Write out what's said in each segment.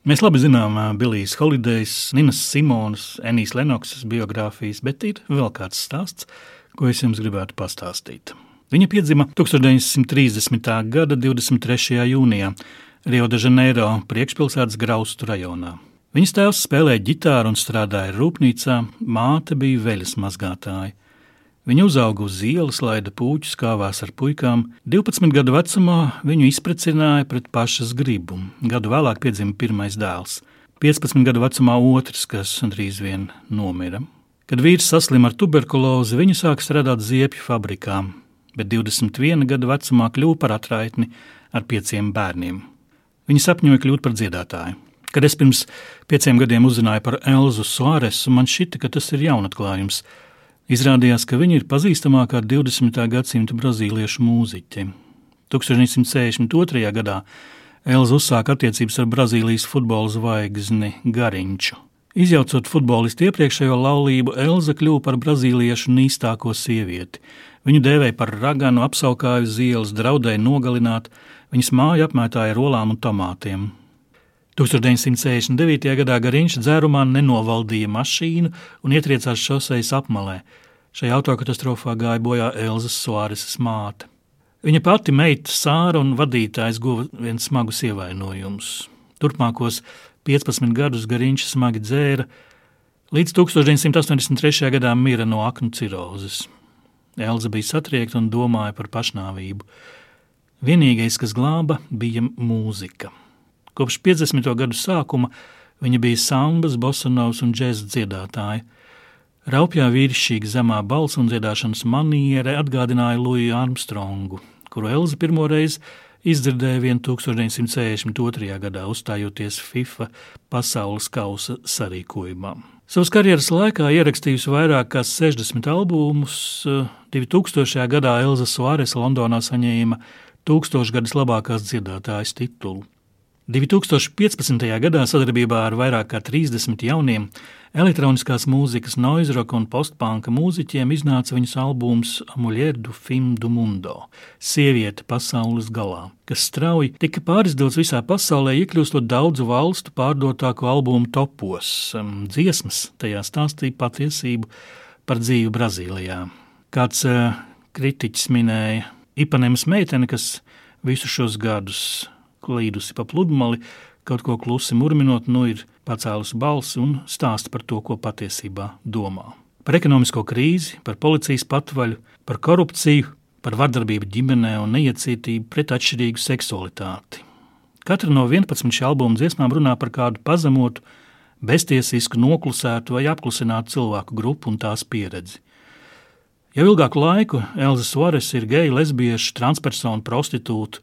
Mēs labi zinām Bilijas Holidejs, Ninas Simonas, Enijas Lenoksas biogrāfijas, bet ir vēl kāds stāsts, ko es jums gribētu pastāstīt. Viņa piedzima 1930. gada 23. jūnijā Rio de Janeiro priekšpilsētas Graustu rajonā. Viņas tēvs spēlēja ģitāru un strādāja rūpnīcā, māte bija veļas mazgātāja. Viņa uzauga uz ielas, laida puķus, kāvās ar puikām. 12 gadu vecumā viņu izprecināja pret pašas gribu. Gadu vēlāk piedzima pirmais dēls. 15 gadu vecumā otrs, kas drīz vien nomira. Kad vīrs saslima ar tuberkulozi, viņa sāka strādāt ziepju fabrikā, bet 21 gadu vecumā kļuva par atraitni ar pieciem bērniem. Viņa sapņoja kļūt par dziedātāju. Kad es pirms pieciem gadiem uzzināju par Elzu Suāresu, man šķita, ka tas ir jaunatklājums. Izrādījās, ka viņa ir pazīstamākā 20. gadsimta brazīliešu mūziķe. 1962. gadā Elza uzsāka attiecības ar Brazīlijas futbola zvaigzni Gariņču. Izjaucot futbolistu iepriekšējo laulību, Elza kļuva par brazīliešu nīstāko sievieti. Viņu dēvēja par raganu, apskaukāju uz ielas, draudēja nogalināt, viņas māju apmētāja ar olām un tomātiem. 1969. gadā Gariņš dzērumā nenovaldīja mašīnu un ietriecās šoseis apmalē. Šajā autokatastrofā gāja bojā Elzas Suāres māte. Viņa pati meita Sāra un vadītājs guva viens smagus ievainojumus. Turpmākos 15 gadus Gariņš smagi dzēra, līdz 1983. gadā mira no aknu cirozes. Elza bija satriekta un domāja par pašnāvību. Vienīgais, kas glāba, bija mūzika. Kopš 50. gadu sākuma viņa bija sambas, bosanovs un džēzus dziedātāja. Raupjā vīrišķīga zemā balss un dziedāšanas maniere atgādināja Luiju Armstrongu, kuru Elza pirmoreiz izdzirdēja 1962. gadā, uzstājoties FIFA pasaules kausa sarīkojumā. Savas karjeras laikā ierakstījusi vairāk kā 60 albumus, 2000. gadā Elza Suāres Londonā saņēma tūkstošgadus labākās dziedātājas titulu. 2015. gadā sadarbībā ar vairāk kā 30 jauniem elektroniskās mūzikas, noizroka un postpanka mūziķiem iznāca viņas albums Amuļer du Film du Mundo – Sieviete pasaules galā, kas strauji tika pārizdots visā pasaulē, iekļūstot daudzu valstu pārdotāko albumu topos. Dziesmas tajā stāstīja patiesību par dzīvi Brazīlijā. Kāds uh, kritiķis minēja Ipanemas meiteni, kas visu šos gadus klīdusi pa pludmali, kaut ko klusi murminot, nu ir pacēlusi balsi un stāsta par to, ko patiesībā domā. Par ekonomisko krīzi, par policijas patvaļu, par korupciju, par vardarbību ģimenē un neiecietību pret atšķirīgu seksualitāti. Katra no 11 šī albuma dziesmām runā par kādu pazemotu, beztiesisku, noklusētu vai apklusinātu cilvēku grupu un tās pieredzi. Jau ilgāku laiku Elza Suares ir geja, lesbiešu, transpersonu, prostitūtu,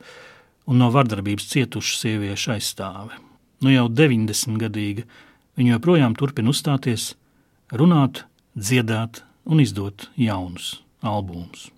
un no vardarbības cietušu sieviešu aizstāve. Nu jau 90 gadīga, viņa joprojām turpina uzstāties, runāt, dziedāt un izdot jaunus albumus.